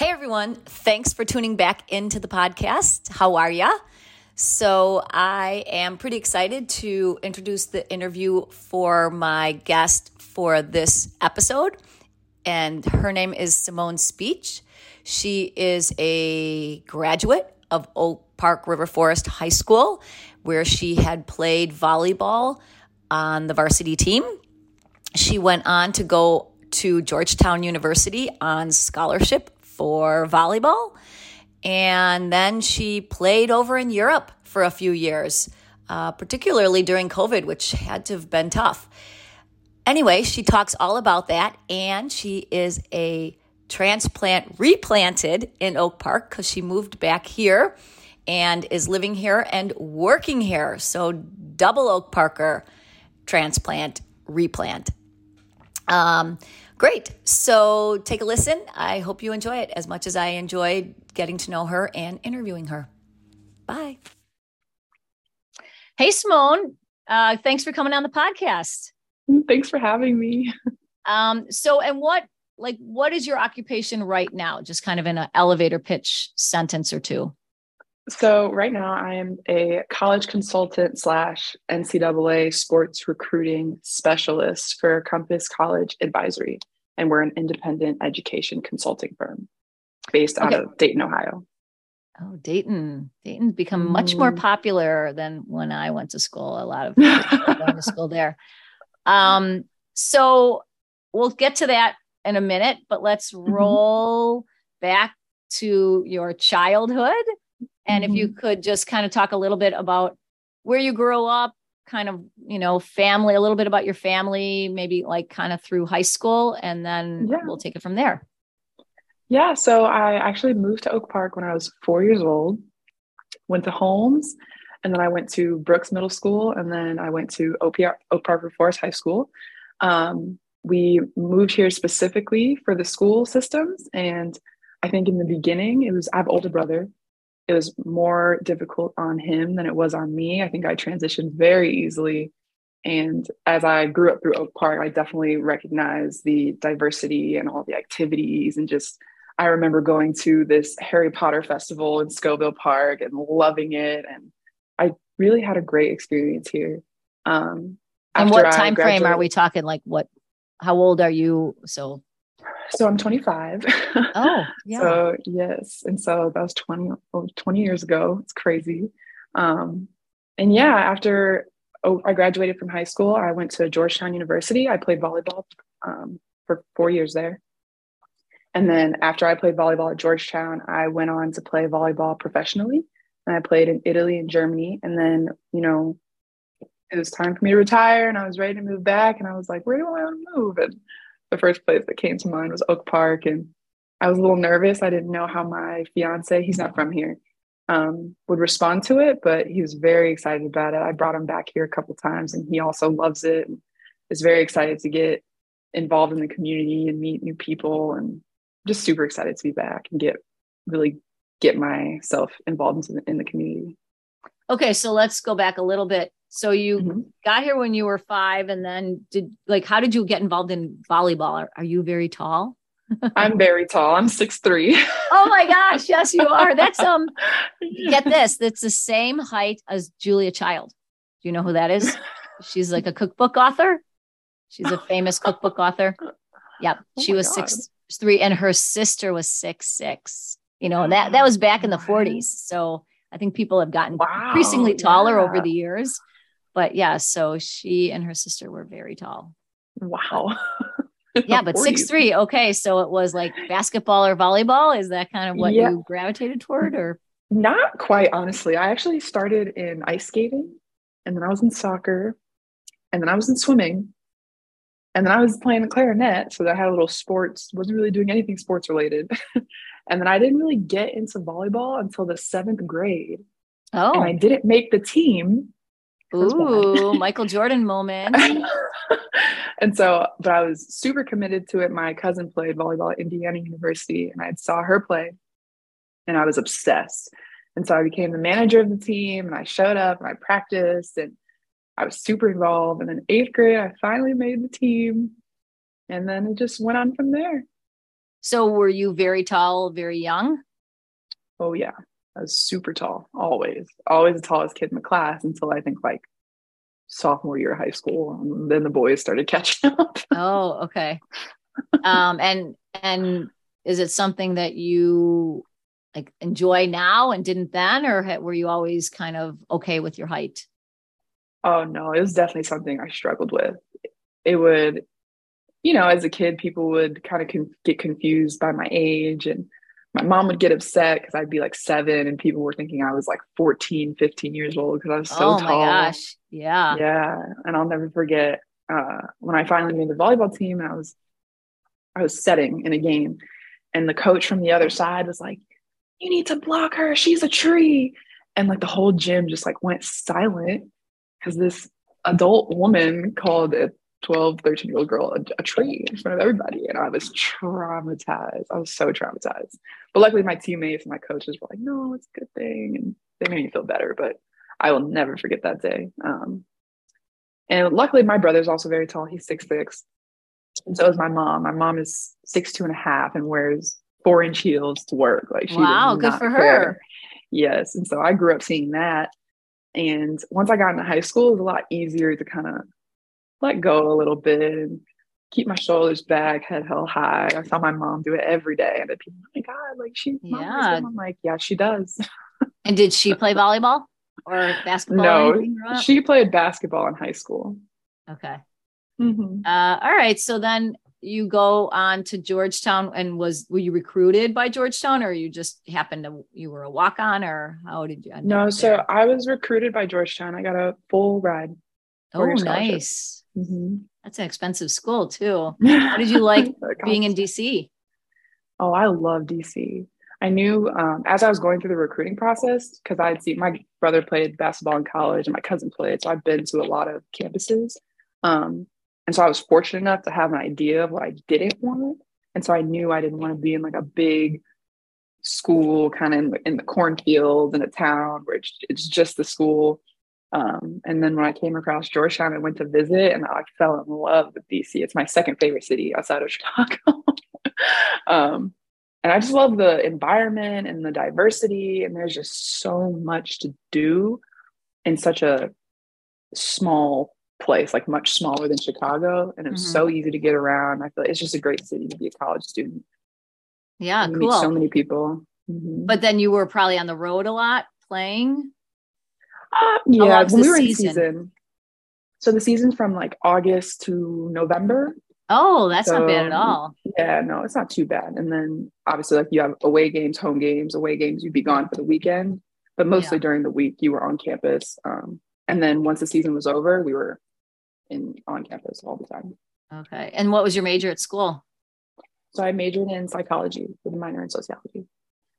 Hey everyone, thanks for tuning back into the podcast. How are ya? So, I am pretty excited to introduce the interview for my guest for this episode. And her name is Simone Speech. She is a graduate of Oak Park River Forest High School, where she had played volleyball on the varsity team. She went on to go to Georgetown University on scholarship for volleyball. And then she played over in Europe for a few years, uh, particularly during COVID, which had to have been tough. Anyway, she talks all about that, and she is a transplant replanted in Oak Park because she moved back here and is living here and working here. So, double Oak Parker transplant replant. Um, Great. So take a listen. I hope you enjoy it as much as I enjoyed getting to know her and interviewing her. Bye. Hey, Simone. Uh, thanks for coming on the podcast. Thanks for having me. Um, so, and what, like, what is your occupation right now? Just kind of in an elevator pitch sentence or two. So, right now, I am a college consultant slash NCAA sports recruiting specialist for Compass College Advisory. And we're an independent education consulting firm based out okay. of Dayton, Ohio. Oh, Dayton. Dayton's become mm. much more mm. popular than when I went to school. A lot of people going to school there. Um, so we'll get to that in a minute, but let's mm-hmm. roll back to your childhood and mm-hmm. if you mm-hmm. could just kind of talk a little bit about where you grew up, kind of, you know, family, a little bit about your family, maybe like kind of through high school, and then yeah. we'll take it from there. Yeah. So I actually moved to Oak Park when I was four years old, went to Holmes, and then I went to Brooks Middle School, and then I went to OPR, Oak Park Forest High School. Um, we moved here specifically for the school systems. And I think in the beginning, it was, I have older brother it was more difficult on him than it was on me. I think I transitioned very easily. And as I grew up through Oak Park, I definitely recognized the diversity and all the activities. And just, I remember going to this Harry Potter festival in Scoville Park and loving it. And I really had a great experience here. Um, and what time frame are we talking? Like, what, how old are you? So, so I'm 25. Oh, yeah. so yes. And so that was 20, 20 years ago. It's crazy. Um, and yeah, after oh, I graduated from high school, I went to Georgetown University. I played volleyball um, for four years there. And then after I played volleyball at Georgetown, I went on to play volleyball professionally. And I played in Italy and Germany. And then, you know, it was time for me to retire and I was ready to move back. And I was like, where do I want to move? And the first place that came to mind was Oak Park. And I was a little nervous. I didn't know how my fiance, he's not from here, um, would respond to it, but he was very excited about it. I brought him back here a couple times and he also loves it and is very excited to get involved in the community and meet new people and just super excited to be back and get really get myself involved in the, in the community. Okay, so let's go back a little bit. So you mm-hmm. got here when you were five, and then did like how did you get involved in volleyball? Are, are you very tall? I'm very tall. I'm six three. oh my gosh, yes, you are. That's um get this. That's the same height as Julia Child. Do you know who that is? She's like a cookbook author. She's a famous cookbook author. Yep. Oh she was God. six three, and her sister was six six. You know, that that was back in the 40s. So I think people have gotten wow, increasingly taller yeah. over the years. But yeah, so she and her sister were very tall. Wow. yeah, but six three. Okay, so it was like basketball or volleyball. Is that kind of what yeah. you gravitated toward, or not quite? Honestly, I actually started in ice skating, and then I was in soccer, and then I was in swimming, and then I was playing the clarinet. So that I had a little sports. wasn't really doing anything sports related. And then I didn't really get into volleyball until the seventh grade. Oh. And I didn't make the team. Ooh, Michael Jordan moment. and so, but I was super committed to it. My cousin played volleyball at Indiana University and I saw her play and I was obsessed. And so I became the manager of the team and I showed up and I practiced and I was super involved. And in eighth grade, I finally made the team. And then it just went on from there. So were you very tall, very young? Oh, yeah. I was super tall, always, always the tallest kid in the class until I think like sophomore year of high school. And then the boys started catching up. oh, okay. Um, and, and is it something that you like enjoy now and didn't then, or were you always kind of okay with your height? Oh no, it was definitely something I struggled with. It would, you know, as a kid, people would kind of con- get confused by my age and my mom would get upset because I'd be like seven and people were thinking I was like 14, 15 years old because I was so oh tall. Oh my gosh. Yeah. Yeah. And I'll never forget uh, when I finally made the volleyball team and I was I was setting in a game and the coach from the other side was like, You need to block her. She's a tree. And like the whole gym just like went silent because this adult woman called a 12, 13 year old girl a, a, tree in front of everybody. And I was traumatized. I was so traumatized. But luckily, my teammates and my coaches were like, no, it's a good thing. And they made me feel better. But I will never forget that day. Um, and luckily, my brother's also very tall. He's six six, And so is my mom. My mom is six two and a half and wears four inch heels to work. Like, she wow, good for care. her. Yes. And so I grew up seeing that. And once I got into high school, it was a lot easier to kind of let go a little bit keep my shoulders back, head held high. I saw my mom do it every day. And people, oh my God, like she, yeah. I'm like, yeah, she does. and did she play volleyball or basketball? No, she played basketball in high school. Okay. Mm-hmm. Uh, all right. So then you go on to Georgetown and was, were you recruited by Georgetown or you just happened to, you were a walk on or how did you? no, so I was recruited by Georgetown. I got a full ride. Oh, nice. Mm-hmm. That's an expensive school too. How did you like being in DC? Oh, I love DC. I knew um, as I was going through the recruiting process because I'd seen my brother played basketball in college and my cousin played, so I've been to a lot of campuses. Um, and so I was fortunate enough to have an idea of what I didn't want. And so I knew I didn't want to be in like a big school, kind of in, in the cornfield in a town where it's, it's just the school. Um, and then when I came across Georgetown, I went to visit and I fell in love with DC. It's my second favorite city outside of Chicago. um, and I just love the environment and the diversity. And there's just so much to do in such a small place, like much smaller than Chicago. And it's mm-hmm. so easy to get around. I feel like it's just a great city to be a college student. Yeah, you cool. so many people. Mm-hmm. But then you were probably on the road a lot playing. Yeah, when we were season? in season. So the season's from like August to November. Oh, that's so, not bad at all. Yeah, no, it's not too bad. And then obviously, like you have away games, home games, away games, you'd be gone for the weekend, but mostly yeah. during the week you were on campus. Um, and then once the season was over, we were in on campus all the time. Okay. And what was your major at school? So I majored in psychology with a minor in sociology.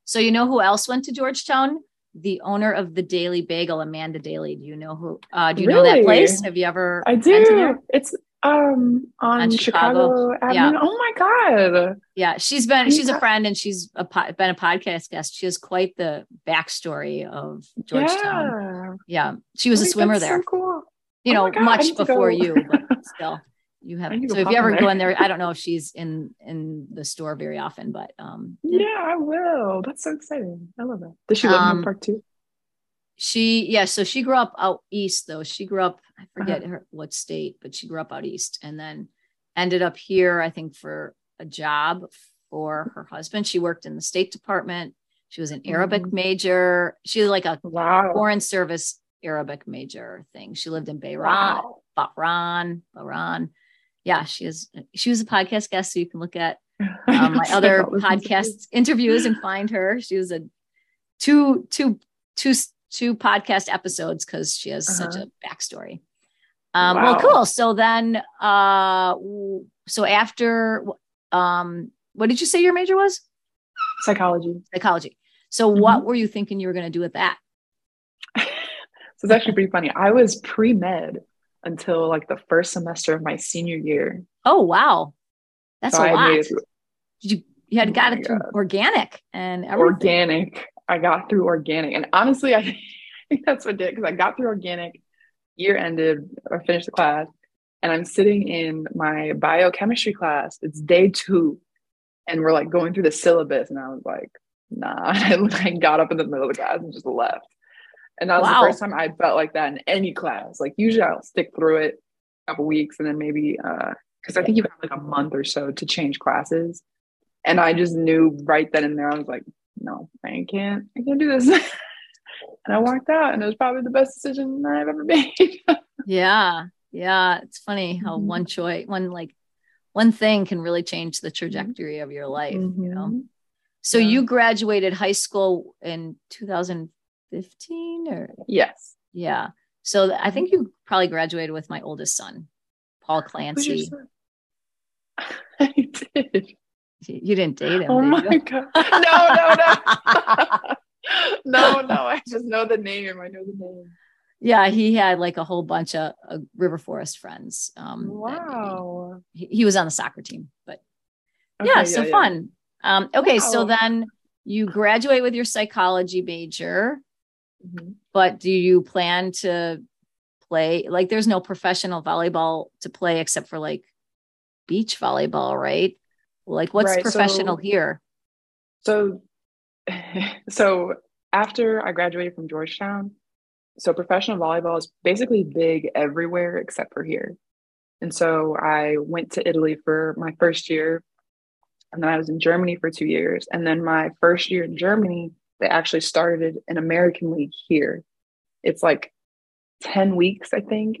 So you know who else went to Georgetown? The owner of the Daily Bagel, Amanda Daly. Do you know who? Uh, do you really? know that place? Have you ever? I do. It's um on, on Chicago. Chicago yeah. Oh my god. Yeah, she's been she's a friend and she's a been a podcast guest. She has quite the backstory of Georgetown. Yeah, yeah. she was a swimmer there. So cool. You oh know, god, much before you, but still you have so if you ever go in there i don't know if she's in in the store very often but um yeah i will. That's so exciting. I love that. Does she live um, in park too? she yeah so she grew up out east though. She grew up i forget uh-huh. her what state but she grew up out east and then ended up here i think for a job for her husband. She worked in the state department. She was an arabic mm-hmm. major. She was like a wow. foreign service arabic major thing. She lived in Bahrain, wow. Bahrain, Bahrain yeah, she is. She was a podcast guest, so you can look at um, my other podcast interviews and find her. She was a two, two, two, two podcast episodes because she has uh-huh. such a backstory. Um, wow. Well, cool. So then, uh, so after, um, what did you say your major was? Psychology. Psychology. So, mm-hmm. what were you thinking you were going to do with that? so it's actually pretty funny. I was pre med until like the first semester of my senior year. Oh wow, that's so a I lot. Did you you had oh got it through God. organic and everything. organic. I got through organic, and honestly, I think that's what did because I got through organic. Year ended, I finished the class, and I'm sitting in my biochemistry class. It's day two, and we're like going through the syllabus, and I was like, nah. And I got up in the middle of the class and just left. And that was wow. the first time I felt like that in any class. Like usually I'll stick through it a couple weeks and then maybe uh because I think you have like a month or so to change classes. And I just knew right then and there, I was like, no, I can't, I can't do this. and I walked out and it was probably the best decision I've ever made. yeah. Yeah. It's funny how mm-hmm. one choice, one like one thing can really change the trajectory of your life, mm-hmm. you know? Mm-hmm. So yeah. you graduated high school in 2015 or? Yes. Yeah. So I think you probably graduated with my oldest son, Paul Clancy. I did. You didn't date him. Oh my you? god! No, no, no, no, no. I just know the name. I know the name. Yeah, he had like a whole bunch of uh, River Forest friends. Um, wow. He, he, was on the soccer team, but okay, yeah, so yeah, fun. Um, okay, wow. so then you graduate with your psychology major, mm-hmm. but do you plan to play? Like, there's no professional volleyball to play except for like beach volleyball, right? Like, what's right, professional so, here? So, so after I graduated from Georgetown, so professional volleyball is basically big everywhere except for here. And so I went to Italy for my first year, and then I was in Germany for two years. And then my first year in Germany, they actually started an American league here. It's like 10 weeks, I think.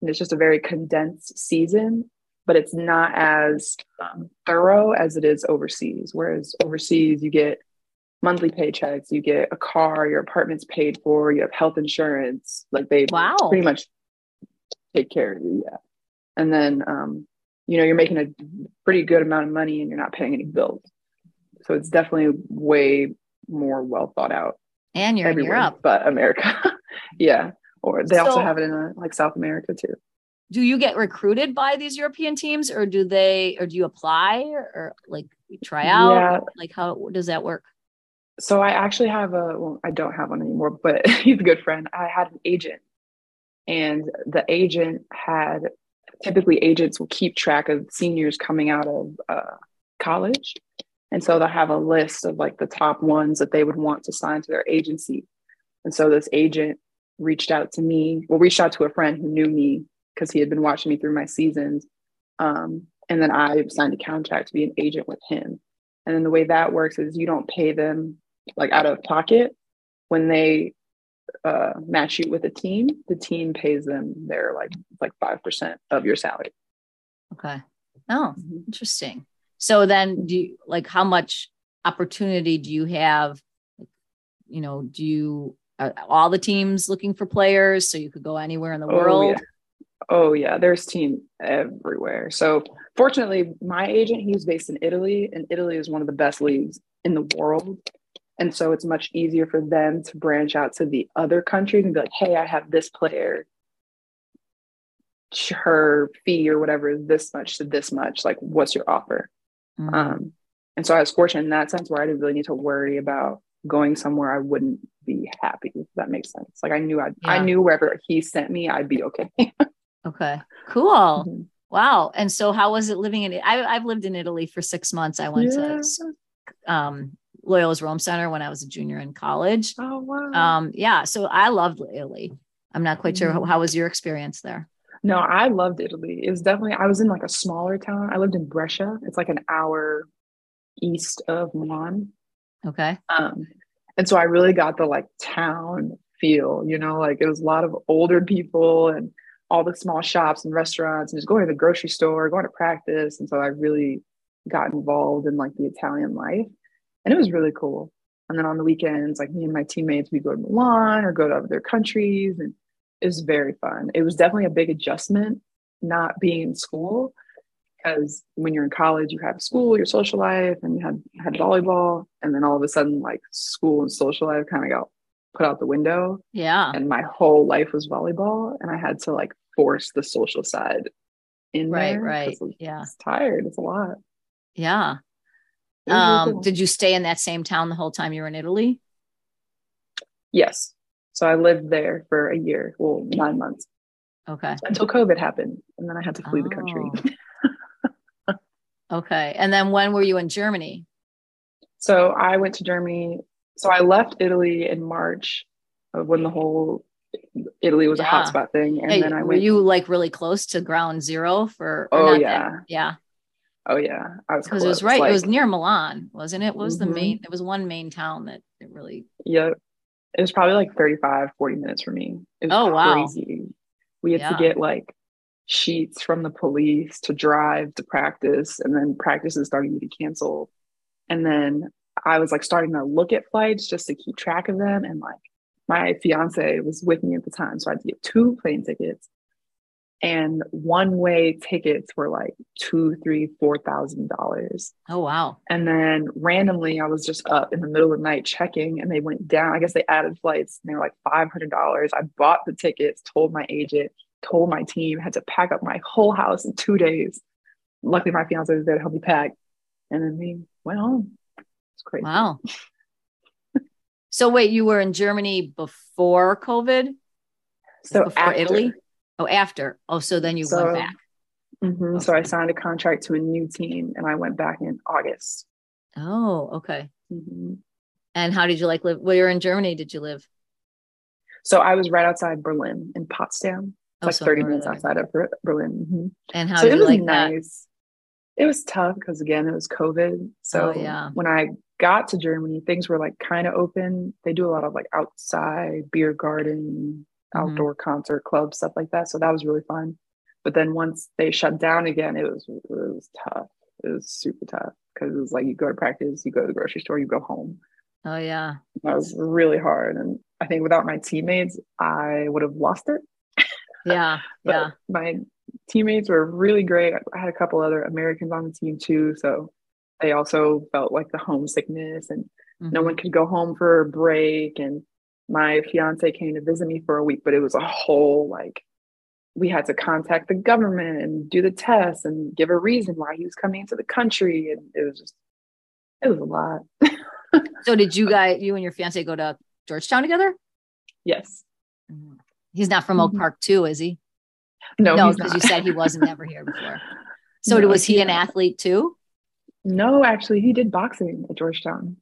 And it's just a very condensed season but it's not as um, thorough as it is overseas. Whereas overseas, you get monthly paychecks, you get a car, your apartment's paid for, you have health insurance. Like they wow. pretty much take care of you. Yeah. And then, um, you know, you're making a pretty good amount of money and you're not paying any bills. So it's definitely way more well thought out. And you're in Europe. But America. yeah. Or they so, also have it in uh, like South America too do you get recruited by these European teams or do they or do you apply or, or like try out? Yeah. Like how does that work? So I actually have a well, I don't have one anymore, but he's a good friend. I had an agent and the agent had typically agents will keep track of seniors coming out of uh, college. And so they'll have a list of like the top ones that they would want to sign to their agency. And so this agent reached out to me, well, reached out to a friend who knew me because he had been watching me through my seasons. Um, and then I signed a contract to be an agent with him. And then the way that works is you don't pay them like out of pocket when they uh, match you with a team. The team pays them their like like five percent of your salary. Okay. Oh, mm-hmm. interesting. So then, do you like how much opportunity do you have? You know, do you all the teams looking for players so you could go anywhere in the oh, world? Yeah. Oh yeah, there's team everywhere. So fortunately, my agent he's based in Italy, and Italy is one of the best leagues in the world. And so it's much easier for them to branch out to the other countries and be like, "Hey, I have this player. Her fee or whatever is this much to this much. Like, what's your offer?" Mm-hmm. Um, and so I was fortunate in that sense where I didn't really need to worry about going somewhere I wouldn't be happy. If that makes sense. Like I knew I yeah. I knew wherever he sent me, I'd be okay. Okay. Cool. Mm-hmm. Wow. And so how was it living in I I've lived in Italy for 6 months. I went yeah. to um Loyola's Rome Center when I was a junior in college. Oh wow. Um yeah, so I loved Italy. I'm not quite mm-hmm. sure how, was your experience there? No, I loved Italy. It was definitely I was in like a smaller town. I lived in Brescia. It's like an hour east of Milan. Okay. Um and so I really got the like town feel, you know, like it was a lot of older people and all the small shops and restaurants and just going to the grocery store, going to practice. And so I really got involved in like the Italian life. And it was really cool. And then on the weekends, like me and my teammates, we go to Milan or go to other countries. And it was very fun. It was definitely a big adjustment not being in school. because when you're in college, you have school, your social life, and you had had volleyball, and then all of a sudden, like school and social life kind of got put out the window. Yeah. And my whole life was volleyball, and I had to like force the social side in Right, there. right. 'cause Yeah. It's tired. It's a lot. Yeah. Really Um, cool. did you stay in that same town the whole time you were in Italy? yes. So I lived there for a year, well, nine months Okay. until COVID happened, and then I had to flee the country. Oh. Okay. And then when were you in Germany? So I went to Germany. So I left Italy in March of when the whole Italy was Yeah. a hotspot thing, and Hey, then I were you like really close to ground zero for? Oh, that- yeah. yeah. oh yeah, I was Because it was right. it was near Milan, wasn't it? What was the Mhm. main? It was one main town that it really. Yeah. It was probably like 35, 40 minutes for me. It was Oh, wow. crazy. We had Yeah. to get like sheets from the police to drive to practice, and then practices starting to be canceled. And then I was like starting to look at flights just to keep track of them. And like my fiance was with me at the time. So I had to get two plane tickets. And one way tickets were like two, three, four thousand dollars. Oh wow. And then randomly, I was just up in the middle of the night checking, and they went down. I guess they added flights, and they were like five hundred dollars. I bought the tickets, told my agent, told my team, had to pack up my whole house in two days. Luckily, my fiance was there to help me pack, and then we went home. It's crazy. Wow. so wait, you were in Germany before COVID? So before after, Italy? Oh, after. Oh, so then you So- went back. Mhm. So I signed a contract to a new team, and I went back in August. Oh, okay. Mhm. And how did you like live? Where in Germany did you live? So I was right outside Berlin in Potsdam. It's Oh, like so thirty minutes northern. outside of Ber- Berlin. Mhm. And how so did it you was like that? nice. It was tough because again, it was COVID. So Oh, yeah. when I got to Germany, things were like kind of open. They do a lot of like outside beer garden, Mhm. outdoor concert clubs, stuff like that. So that was really fun. But then once they shut down again, it was it was tough. It was super tough because it was like you go to practice, you go to the grocery store, you go home. Oh yeah. That was really hard. And I think without my teammates, I would have lost it. Yeah. Yeah. my teammates were really great. I had a couple other Americans on the team too, so they also felt like the homesickness, and no Mhm. one could go home for a break. And my fiance came to visit me for a week, but it was a whole like we had to contact the government and do the test and give a reason why he was coming into the country, and it was just it was a lot. So did you guys, you and your fiance, go to Georgetown together? yes, He's not from Oak Mhm. Park too, is he? no, no, because you said he wasn't ever here before. So No, was he an not. athlete too? no, actually, he did boxing at Georgetown.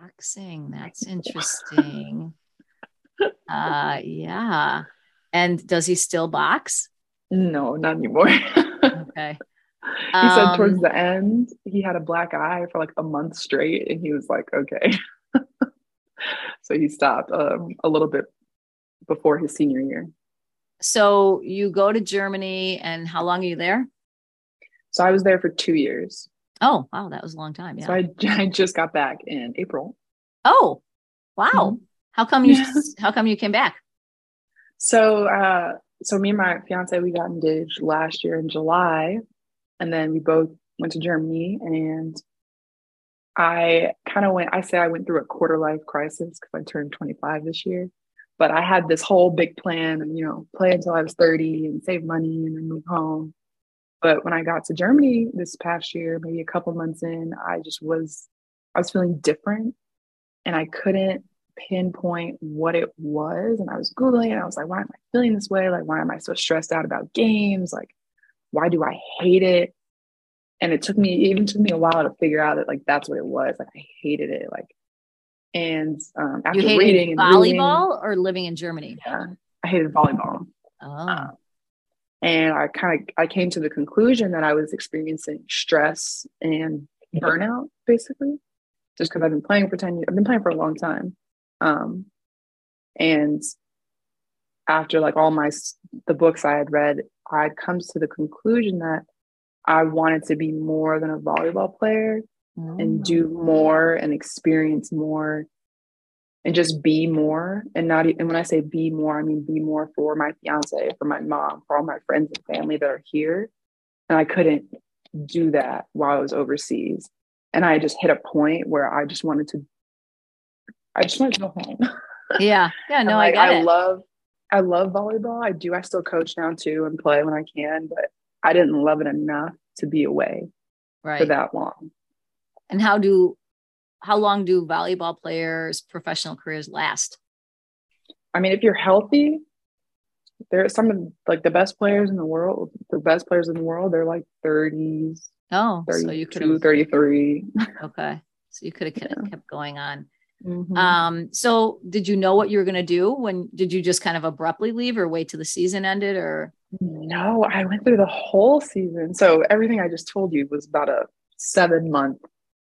Boxing. That's interesting. Uh yeah. And does he still box? No, not anymore. Okay. he said towards Um, the end he had a black eye for like a month straight and he was like okay so he stopped um, a little bit before his senior year So you go to Germany and how long are you there? so i was there for two years Oh, wow, that was a long time. Yeah. so I, I just got back in april oh, wow. Mhm. How come you Yeah. how come you came back? so uh so me and my fiance we got engaged last year in july and then we both went to germany and i kind of went i say i went through a quarter life crisis because i turned 25 this year but i had this whole big plan and you know play until i was 30 and save money and then move home but when i got to germany this past year maybe a couple months in i just was i was feeling different and i couldn't pinpoint what it was. And I was Googling and I was like, why am I feeling this way? Like, why am I so stressed out about games? Like, why do I hate it? And it took me, it even took me a while to figure out that like that's what it was. Like I hated it. Like, and um, after reading and reading, volleyball or living in Germany? yeah, I hated volleyball. Oh, And I kind of I came to the conclusion that I was experiencing stress and burnout, basically, just because I've been playing for 10 years. I've been playing for a long time. Um, and after like all my the books I had read, I'd come to the conclusion that I wanted to be more than a volleyball player and do more and experience more and just be more and not and when I say be more, I mean be more for my fiance, for my mom, for all my friends and family that are here. And I couldn't do that while I was overseas. And I just hit a point where I just wanted to, I just want to go home. Yeah. Yeah. No, like, I get I it. love, I love volleyball. I do. I still coach now too and play when I can, but I didn't love it enough to be away right. for that long. And how do, how long do volleyball players' professional careers last? I mean, if you're healthy, there are some of like the best players in the world, the best players in the world, they're like 30s. Oh, 32, so you could 33. Okay. So you could have yeah. kept going on. Mm-hmm. Um, so did you know what you were going to do when did you just kind of abruptly leave or wait till the season ended or? No, I went through the whole season. So everything I just told you was about a seven month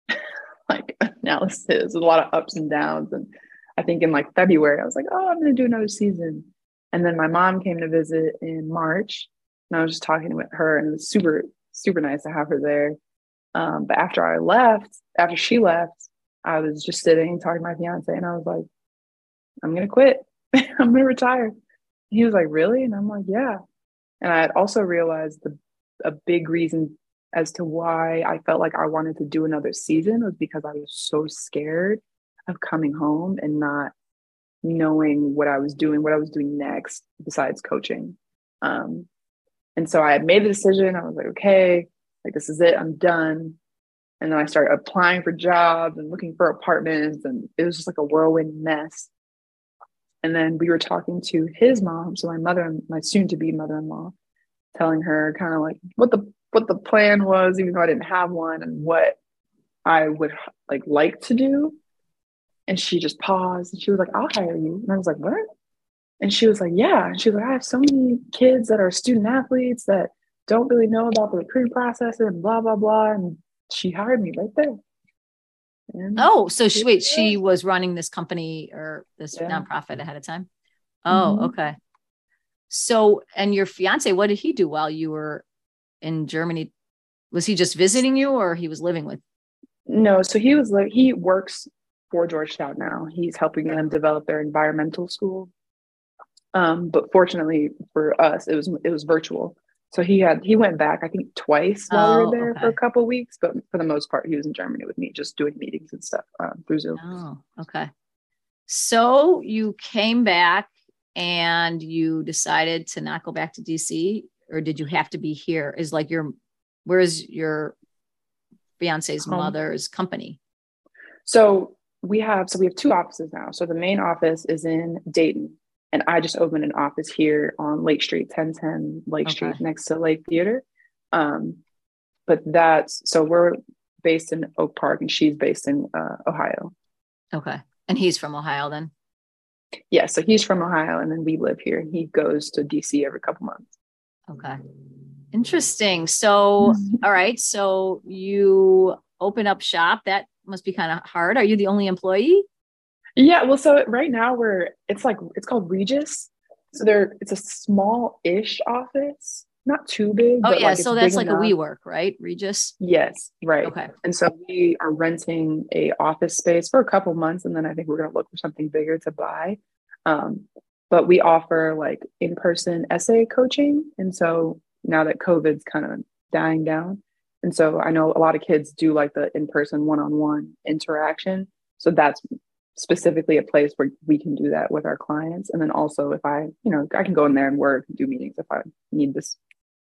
like analysis, a lot of ups and downs. And I think in like February, I was like, oh, I'm going to do another season. And then my mom came to visit in March, and I was just talking with her, and it was super, super nice to have her there. Um, but after I left, after she left, I was just sitting talking to my fiance, and I was like, I'm to quit. I'm to retire. He was like, Really? And I'm like, Yeah. And I had also realized the a big reason as to why I felt like I wanted to do another season was because I was so scared of coming home and not knowing what I was doing, what I was doing next besides coaching. Um, and so I had made the decision. I was like, okay, like this is it. I'm done. And then I started applying for jobs and looking for apartments, and it was just like a whirlwind mess. And then we were talking to his mom, so my mother, my soon-to-be mother-in-law, telling her kind of like what the what the plan was, even though I didn't have one, and what I would like like to do. And she just paused and she was like, I'll hire you. And I was like, What? And she was like, Yeah. And she was like, I have so many kids that are student athletes that don't really know about the recruiting process and blah, blah, blah. And she hired me right there. And oh, so she wait, she was running this company or this yeah. nonprofit ahead of time. Oh, mm-hmm. okay. So, and your fiance, what did he do while you were in Germany? Was he just visiting you or he was living with? No, so he was like, he works for Georgetown now. He's helping them develop their environmental school. Um, but fortunately for us, it was it was virtual. So he had he went back I think twice while oh, we were oh, there okay. for a couple weeks, but for the most part he was in Germany with me, just doing meetings and stuff um, through Zoom. Oh, okay. So you came back and you decided to not go back to DC, or did you have to be here? Is like your where's your fiance's mother's company? So we have so we have two offices now. So the main office is in Dayton, and I just opened an office here on Lake Street, 1010 Lake okay. Street, next to Lake Theater. Um, but that's so we're based in Oak Park, and she's based in uh, Ohio. Okay, and he's from Ohio then. Yeah, so he's from Ohio, and then we live here. And he goes to DC every couple months. Okay, interesting. So, all right, so you open up shop. That must be kind of hard. Are you the only employee? Yeah, well, so right now we're it's like it's called Regus. So there it's a small-ish office, not too big. Oh yeah, like so that's like enough. a WeWork, right? Regus. Yes, right. Okay. And so we are renting a office space for a couple months, and then I think we're gonna look for something bigger to buy. Um, but we offer like in-person essay coaching, and so now that COVID's kind of dying down, and so I know a lot of kids do like the in person one on one interaction. So that's specifically a place where we can do that with our clients. And then also, if I, you know, I can go in there and work and do meetings if I need this,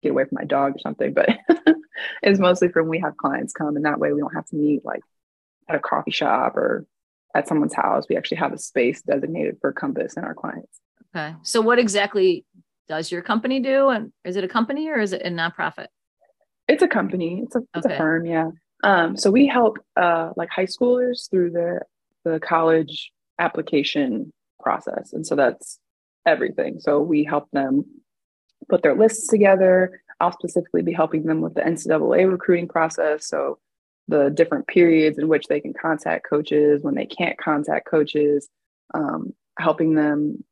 get away from my dog or something. But it's mostly from we have clients come, and that way we don't have to meet like at a coffee shop or at someone's house. We actually have a space designated for Compass and our clients. Okay. So, what exactly does your company do? And is it a company or is it a nonprofit? It's a company. It's a it's okay. a firm. Yeah. Um, so we help uh, like high schoolers through the the college application process, and so that's everything. So we help them put their lists together. I'll specifically be helping them with the NCAA recruiting process. So the different periods in which they can contact coaches, when they can't contact coaches, um, helping them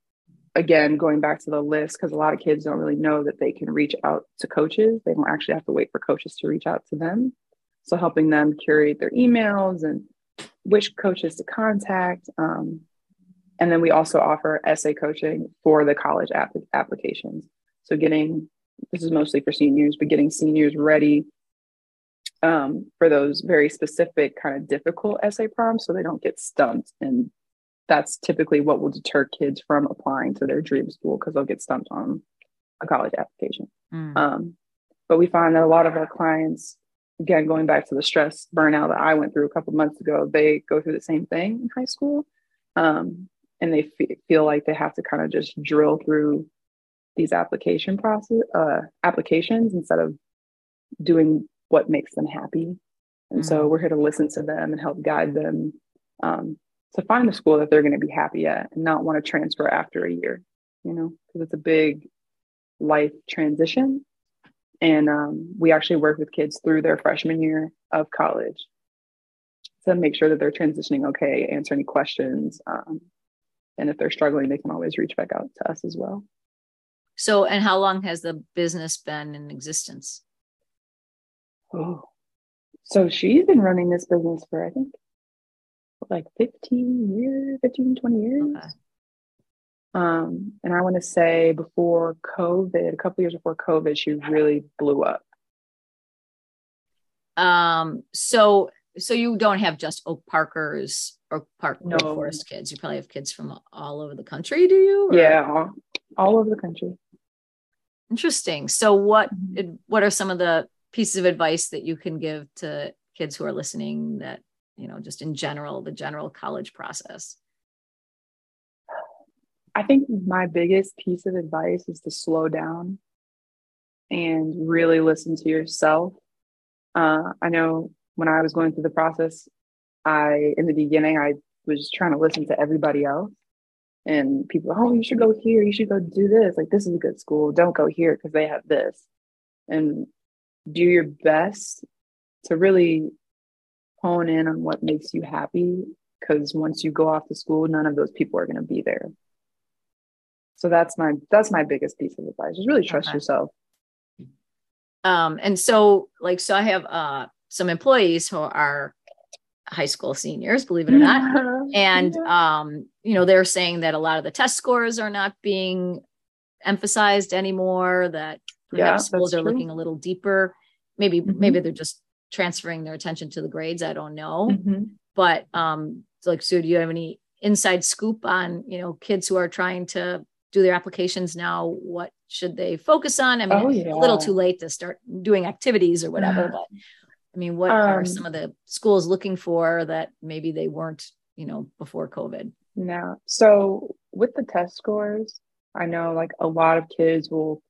again, going back to the list, because a lot of kids don't really know that they can reach out to coaches. They don't actually have to wait for coaches to reach out to them. So helping them curate their emails and which coaches to contact. Um, and then we also offer essay coaching for the college app- applications. So getting this is mostly for seniors, but getting seniors ready um, for those very specific kind of difficult essay prompts so they don't get stumped. And that's typically what will deter kids from applying to their dream school because they'll get stumped on a college application. Mm. Um, but we find that a lot of our clients, again, going back to the stress burnout that I went through a couple months ago, they go through the same thing in high school. Um, and they f- feel like they have to kind of just drill through these application process uh, applications instead of doing what makes them happy. And mm-hmm. so we're here to listen to them and help guide them um, to find a school that they're going to be happy at and not want to transfer after a year, you know, because it's a big life transition. And um, we actually work with kids through their freshman year of college to make sure that they're transitioning okay, answer any questions. Um, and if they're struggling, they can always reach back out to us as well. So, and how long has the business been in existence? Oh, so she's been running this business for, I think, like 15 years, 15, 20 years. Okay. Um, and I want to say before COVID, a couple years before COVID, she really blew up. Um, so so you don't have just Oak Parkers or Park no. Forest kids. You probably have kids from all over the country, do you? Or? Yeah, all, all, over the country. Interesting. So what mm-hmm. what are some of the pieces of advice that you can give to kids who are listening that you know just in general the general college process i think my biggest piece of advice is to slow down and really listen to yourself. Uh, i know when i was going through the process i in the beginning i was trying to listen to everybody else and people oh you should go here. You should go do this. Like this is a good school. Don't go here because they have this. And do your best to really hone in on what makes you happy because once you go off to school none of those people are going to be there so that's my that's my biggest piece of advice just really trust okay. yourself um and so like so i have uh some employees who are high school seniors believe it or not and um you know they're saying that a lot of the test scores are not being emphasized anymore that yeah, schools are true. looking a little deeper maybe mm-hmm. maybe they're just transferring their attention to the grades i don't know mm-hmm. but um like Sue, do you have any inside scoop on you know kids who are trying to do their applications now what should they focus on i mean oh, yeah. a little too late to start doing activities or whatever but i mean what um, are some of the schools looking for that maybe they weren't you know before covid no so with the test scores i know like a lot of kids will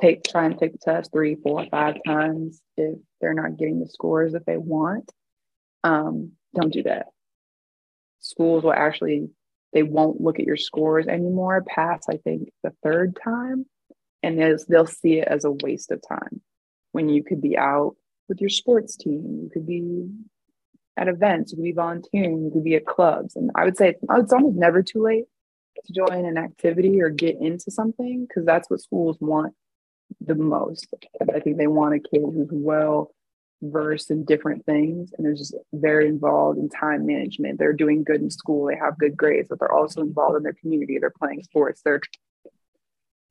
take try and take the test three, four, five times if they're not getting the scores that they want. Um, don't do that. Schools will actually they won't look at your scores anymore past I think the third time, and they'll see it as a waste of time when you could be out with your sports team, you could be at events, you could be volunteering, you could be at clubs, and I would say it's, it's almost never too late to join an activity or get into something because that's what schools want the most. I think they want a kid who's well versed in different things and they're just very involved in time management. They're doing good in school, they have good grades, but they're also involved in their community. They're playing sports, they're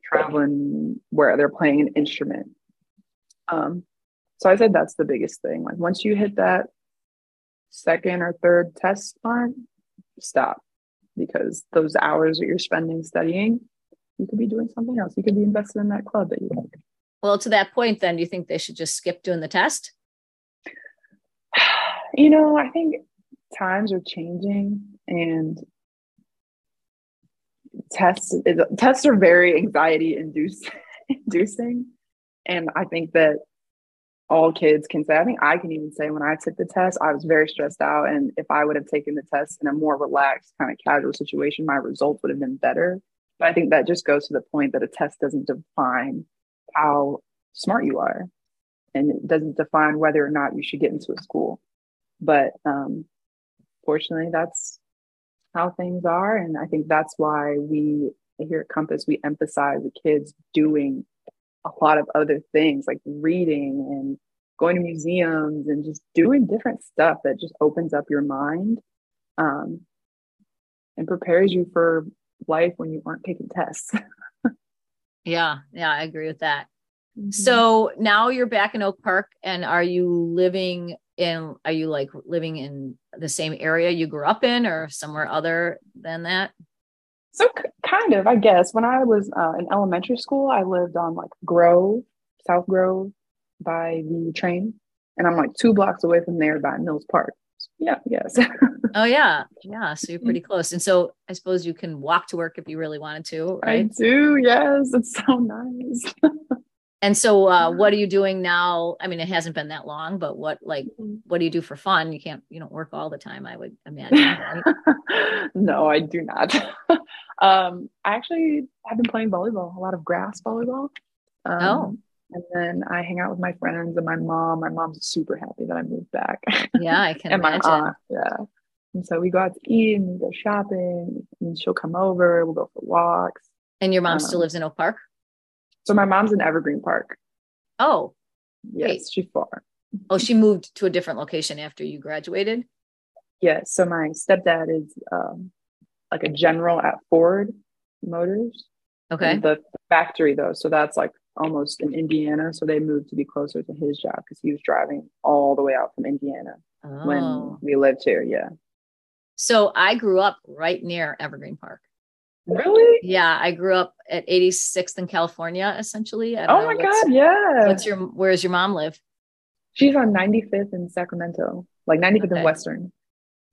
traveling where they're playing an instrument. Um, so I said that's the biggest thing. Like once you hit that second or third test spot, stop because those hours that you're spending studying you could be doing something else. You could be invested in that club that you like. Well, to that point, then, do you think they should just skip doing the test? You know, I think times are changing and tests tests are very anxiety inducing. And i think that all kids can say i think i can even say when i took the test i was very stressed out. And if i would have taken the test in a more relaxed kind of casual situation my results would have been better. But I think that just goes to the point that a test doesn't define how smart you are. And it doesn't define whether or not you should get into a school. But um, fortunately, that's how things are. And I think that's why we here at Compass, we emphasize the kids doing a lot of other things like reading and going to museums and just doing different stuff that just opens up your mind um, and prepares you for life when you aren't taking tests. yeah, yeah, I agree with that. Mhm. So now you're back in Oak Park, and are you living in? Are you like living in the same area you grew up in, or somewhere other than that? So kind of, I guess. When I was uh, in elementary school, I lived on like Grove, South Grove, by the train, and I'm like two blocks away from there by Mills Park. Yeah, yes. Oh yeah, yeah. So you're pretty close, and so I suppose you can walk to work if you really wanted to, right? I do. Yes, it's so nice. And so, uh, what are you doing now? I mean, it hasn't been that long, but what like what do you do for fun? You can't you don't work all the time, I would imagine. Right? no, I do not. um, I actually have been playing volleyball, a lot of grass volleyball. Um, Oh. And then I hang out with my friends and my mom. My mom's super happy that I moved back. yeah, I can and my imagine. aunt, yeah. And so we go out to eat and we go shopping, and she'll come over. We'll go for walks. And your mom still um, lives in Oak Park? So my mom's in Evergreen Park. Oh, Yes, Great. she's far. oh, she moved to a different location after you graduated. Yes. So my stepdad is um, like a general at Ford Motors. Okay. The factory though, so that's like almost in Indiana. So they moved to be closer to his job because he was driving all the way out from Indiana when Oh, we lived here. Yeah. so I grew up right near Evergreen Park. Really? Yeah, I grew up at 86th in California, essentially. Oh my God. Yeah. What's your where's your mom live? She's on 95th in Sacramento, like 95th Okay. and Western.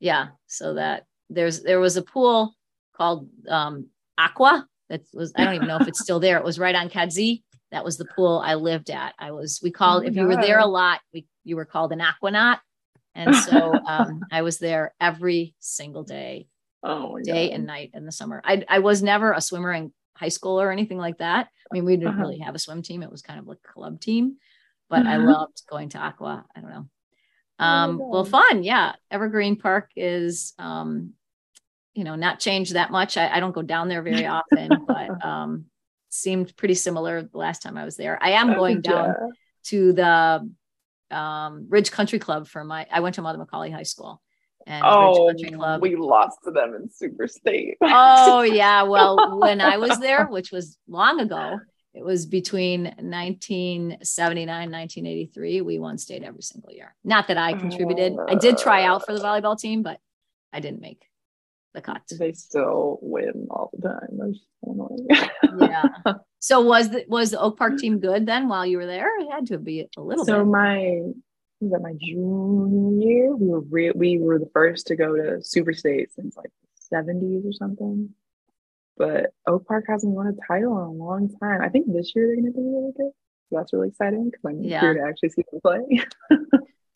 Yeah, so that there's there was a pool called um Aqua that was I don't even know if it's still there. It was right on Kedzie. That was the pool I lived at. I was we called my if you were there a lot, we you were called an aquanaut. And so um I was there every single day, Oh day God. and night in the summer. I I was never a swimmer in high school or anything like that. I mean, we didn't Uh-huh. really have a swim team. It was kind of like a club team, but I Mhm. loved going to Aqua. I don't know. Oh Um, well, fun. Yeah. Evergreen Park is, um, you know, not changed that much. I, I don't go down there very often, but, um, seemed pretty similar the last time I was there. I am going down Yeah. to the, um, Ridge Country Club for my, I went to Mother McAuley High School and Oh, Ridge Country Club. we lost to them in Super State. oh yeah. Well, when I was there, which was long ago, it was between 1979 1983 we won state every single year not that i contributed i did try out for the uh. volleyball team but i didn't make the cut they still win all the time. That's so annoying. yeah so was the was the oak park team good then while you were there it had to be a little bit so bit my was that my junior year? We were re- we were the first to go to Super State since like the 70s or something. But Oak Park hasn't won a title in a long time. I think this year they're going to be really good. So that's really exciting because I'm Yeah. here to actually see them play.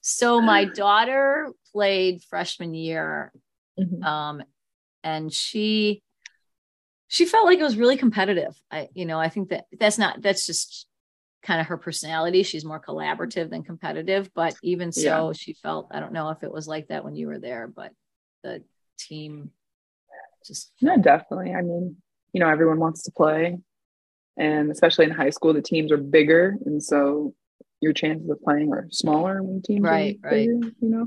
so my daughter played freshman year Mhm. um and she she felt like it was really competitive i you know i think that that's not that's just kind of her personality she's more collaborative than competitive but even so she felt i don't know if it was like that when you were there but the team just No, definitely. I mean, you know, everyone wants to play. And especially in high school, the teams are bigger. And so your chances of playing are smaller when teams Right, are right. you know?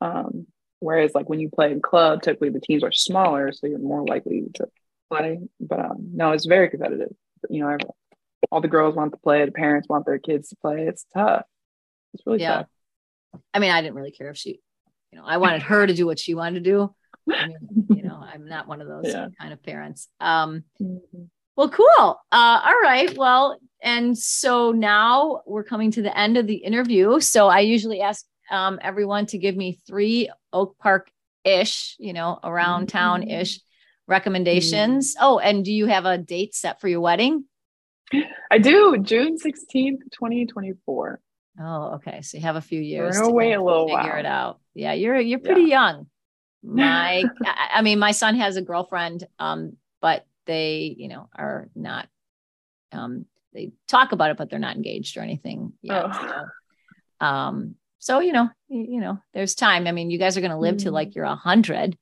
Um, whereas like when you play in club, typically the teams are smaller, so you're more likely to play. But um, no, it's very competitive. You know, all the girls want to play, the parents want their kids to play. It's tough. It's really Yeah. tough. i mean i didn't really care if she you know i wanted her to do what she wanted to do I mean, you know i'm not one of those Yeah. kind of parents um Mhm. Well, cool. Uh, all right. Well, and so now we're coming to the end of the interview. So I usually ask um, everyone to give me three Oak Park ish, you know, around town ish recommendations. Oh, and do you have a date set for your wedding? I do. June 16th, 2024. Oh, okay. So you have a few We're years gonna to wait a little figure while. it out. Yeah, you're you're pretty young. My, I, mean, my son has a girlfriend, um, but they, you know, are not. Um, they talk about it, but they're not engaged or anything yet. Oh. So, um, so you know, you, you know, there's time. I mean, you guys are going to live to Mm. like you're a hundred.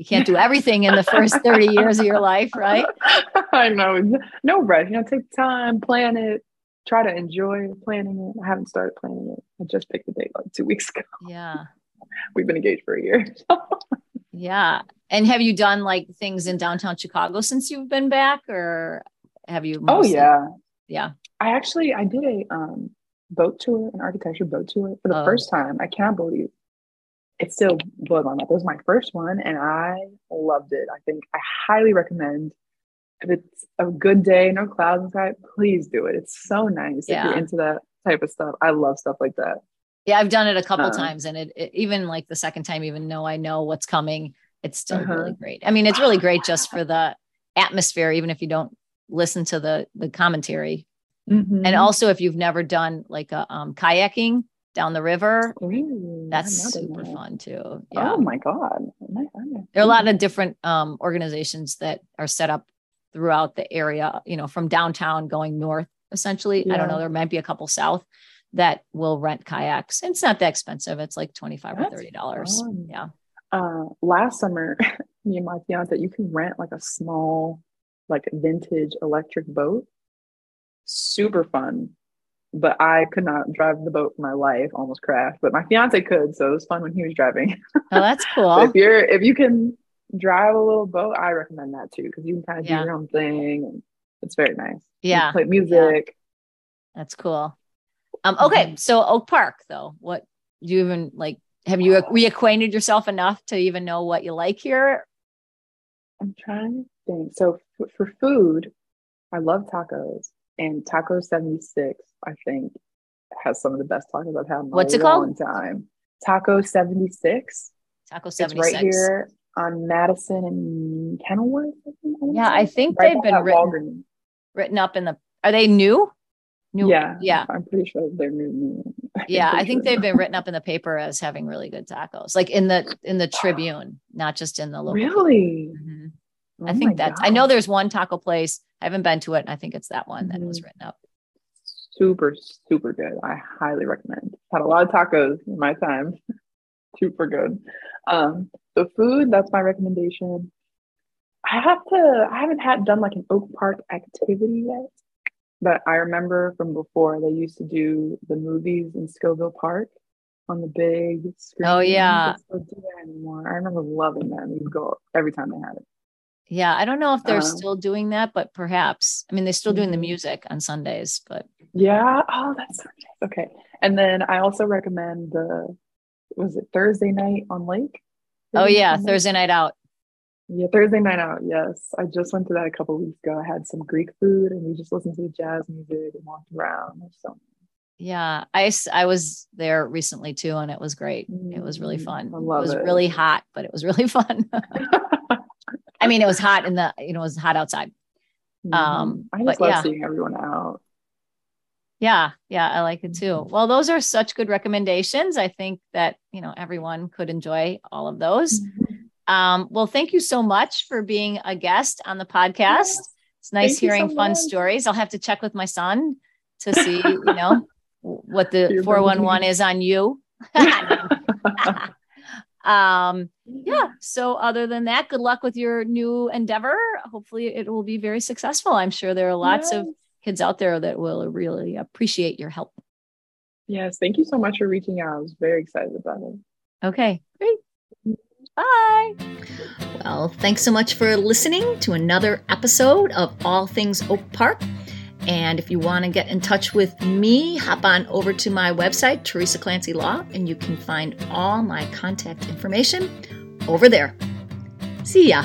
You can't do everything in the first thirty years of your life, right? I know. No rush. You know, take time, plan it, try to enjoy planning it. I haven't started planning it. I just picked the date like two weeks ago. Yeah, We've been engaged for a year. yeah. And have you done like things in downtown Chicago since you've been back, or have you? oh yeah. Yeah. I actually I did a um, boat tour, an architecture boat tour for the Oh. first time. I can't believe it still my mind. It was my first one and I loved it. I think I highly recommend if it's a good day, no clouds inside, please do it. It's so nice yeah. if you're into that type of stuff. I love stuff like that. Yeah, I've done it a couple Uh. times and it, it even like the second time, even though I know what's coming, it's still Uh-huh. really great. I mean, it's really great just for the atmosphere, even if you don't listen to the the commentary. Mhm. And also if you've never done like a um, kayaking down the river, Ooh, that's I've not done super fun too. Yeah. Oh my god. I might- I might there are a lot of different um, organizations that are set up throughout the area, you know, from downtown going north, essentially. I don't know, there might be a couple south that will rent kayaks. It's not that expensive. It's like 25 or 30 dollars. fun. Yeah. uh last summer me and my fiance you can rent like a small like vintage electric boat super fun but i could not drive the boat for my life almost crashed but my fiance could so it was fun when he was driving Oh, that's cool. if you're if you can drive a little boat i recommend that too because you can kind of Yeah. do your own thing and it's very nice Yeah. play music That's cool. Um, okay. So Oak Park though, what do you even like, have you reacquainted yourself enough to even know what you like here? I'm trying to think. So for food, I love tacos, and Taco 76, I think, has some of the best tacos I've had in What's a it called? long time. Taco 76. Taco It's 76. right here on Madison and Kenilworth. I think, wanna Yeah, I think Right they've been written- Walgreens. Written up in the, are they new? New. Yeah, Yeah. I'm pretty sure they're new. new. Yeah. I think sure. they've been written up in the paper as having really good tacos, like in the, in the Tribune, not just in the local. Really? Mhm. Oh I think that's, I know there's one taco place. I haven't been to it. And I think it's that one that was Mhm. written up. super super good i highly recommend had a lot of tacos in my time super good um so food that's my recommendation i have to i haven't had done like an oak park activity yet but i remember from before they used to do the movies in scoville park on the big screen Oh, yeah. they don't do that anymore i remember loving them we'd go every time they had it Yeah. I don't know if they're Um, still doing that, but perhaps, I mean, they're still doing the Mhm. music on Sundays, but Yeah. Oh, that's. Okay. And then I also recommend the was it Thursday night on Lake? oh yeah, night? Thursday night out. Yeah, Thursday night out. Yes. I just went to that a couple weeks ago. I had some Greek food and we just listened to the jazz music and walked around. So Yeah, I was there recently too, and it was great. It was really Mm, fun. I love it was it. really hot, but it was really fun. I mean, it was hot in the you know it was hot outside. Um, I just love yeah. seeing everyone out. Yeah, yeah, I like it too. Mm-hmm. Well, those are such good recommendations. I think that you know everyone could enjoy all of those. Mm-hmm. Um, well, thank you so much for being a guest on the podcast. It's nice Thank you so hearing fun much. stories. I'll have to check with my son to see, you know, what the 411 is on you. um, yeah. So other than that, good luck with your new endeavor. Hopefully it will be very successful. I'm sure there are lots of kids out there that will really appreciate your help. Yes, thank you so much for reaching out. I was very excited about it. Okay, great. Bye. Well, thanks so much for listening to another episode of All Things Oak Park. And if you want to get in touch with me, hop on over to my website, Teresa Clancy Law, and you can find all my contact information over there. See ya.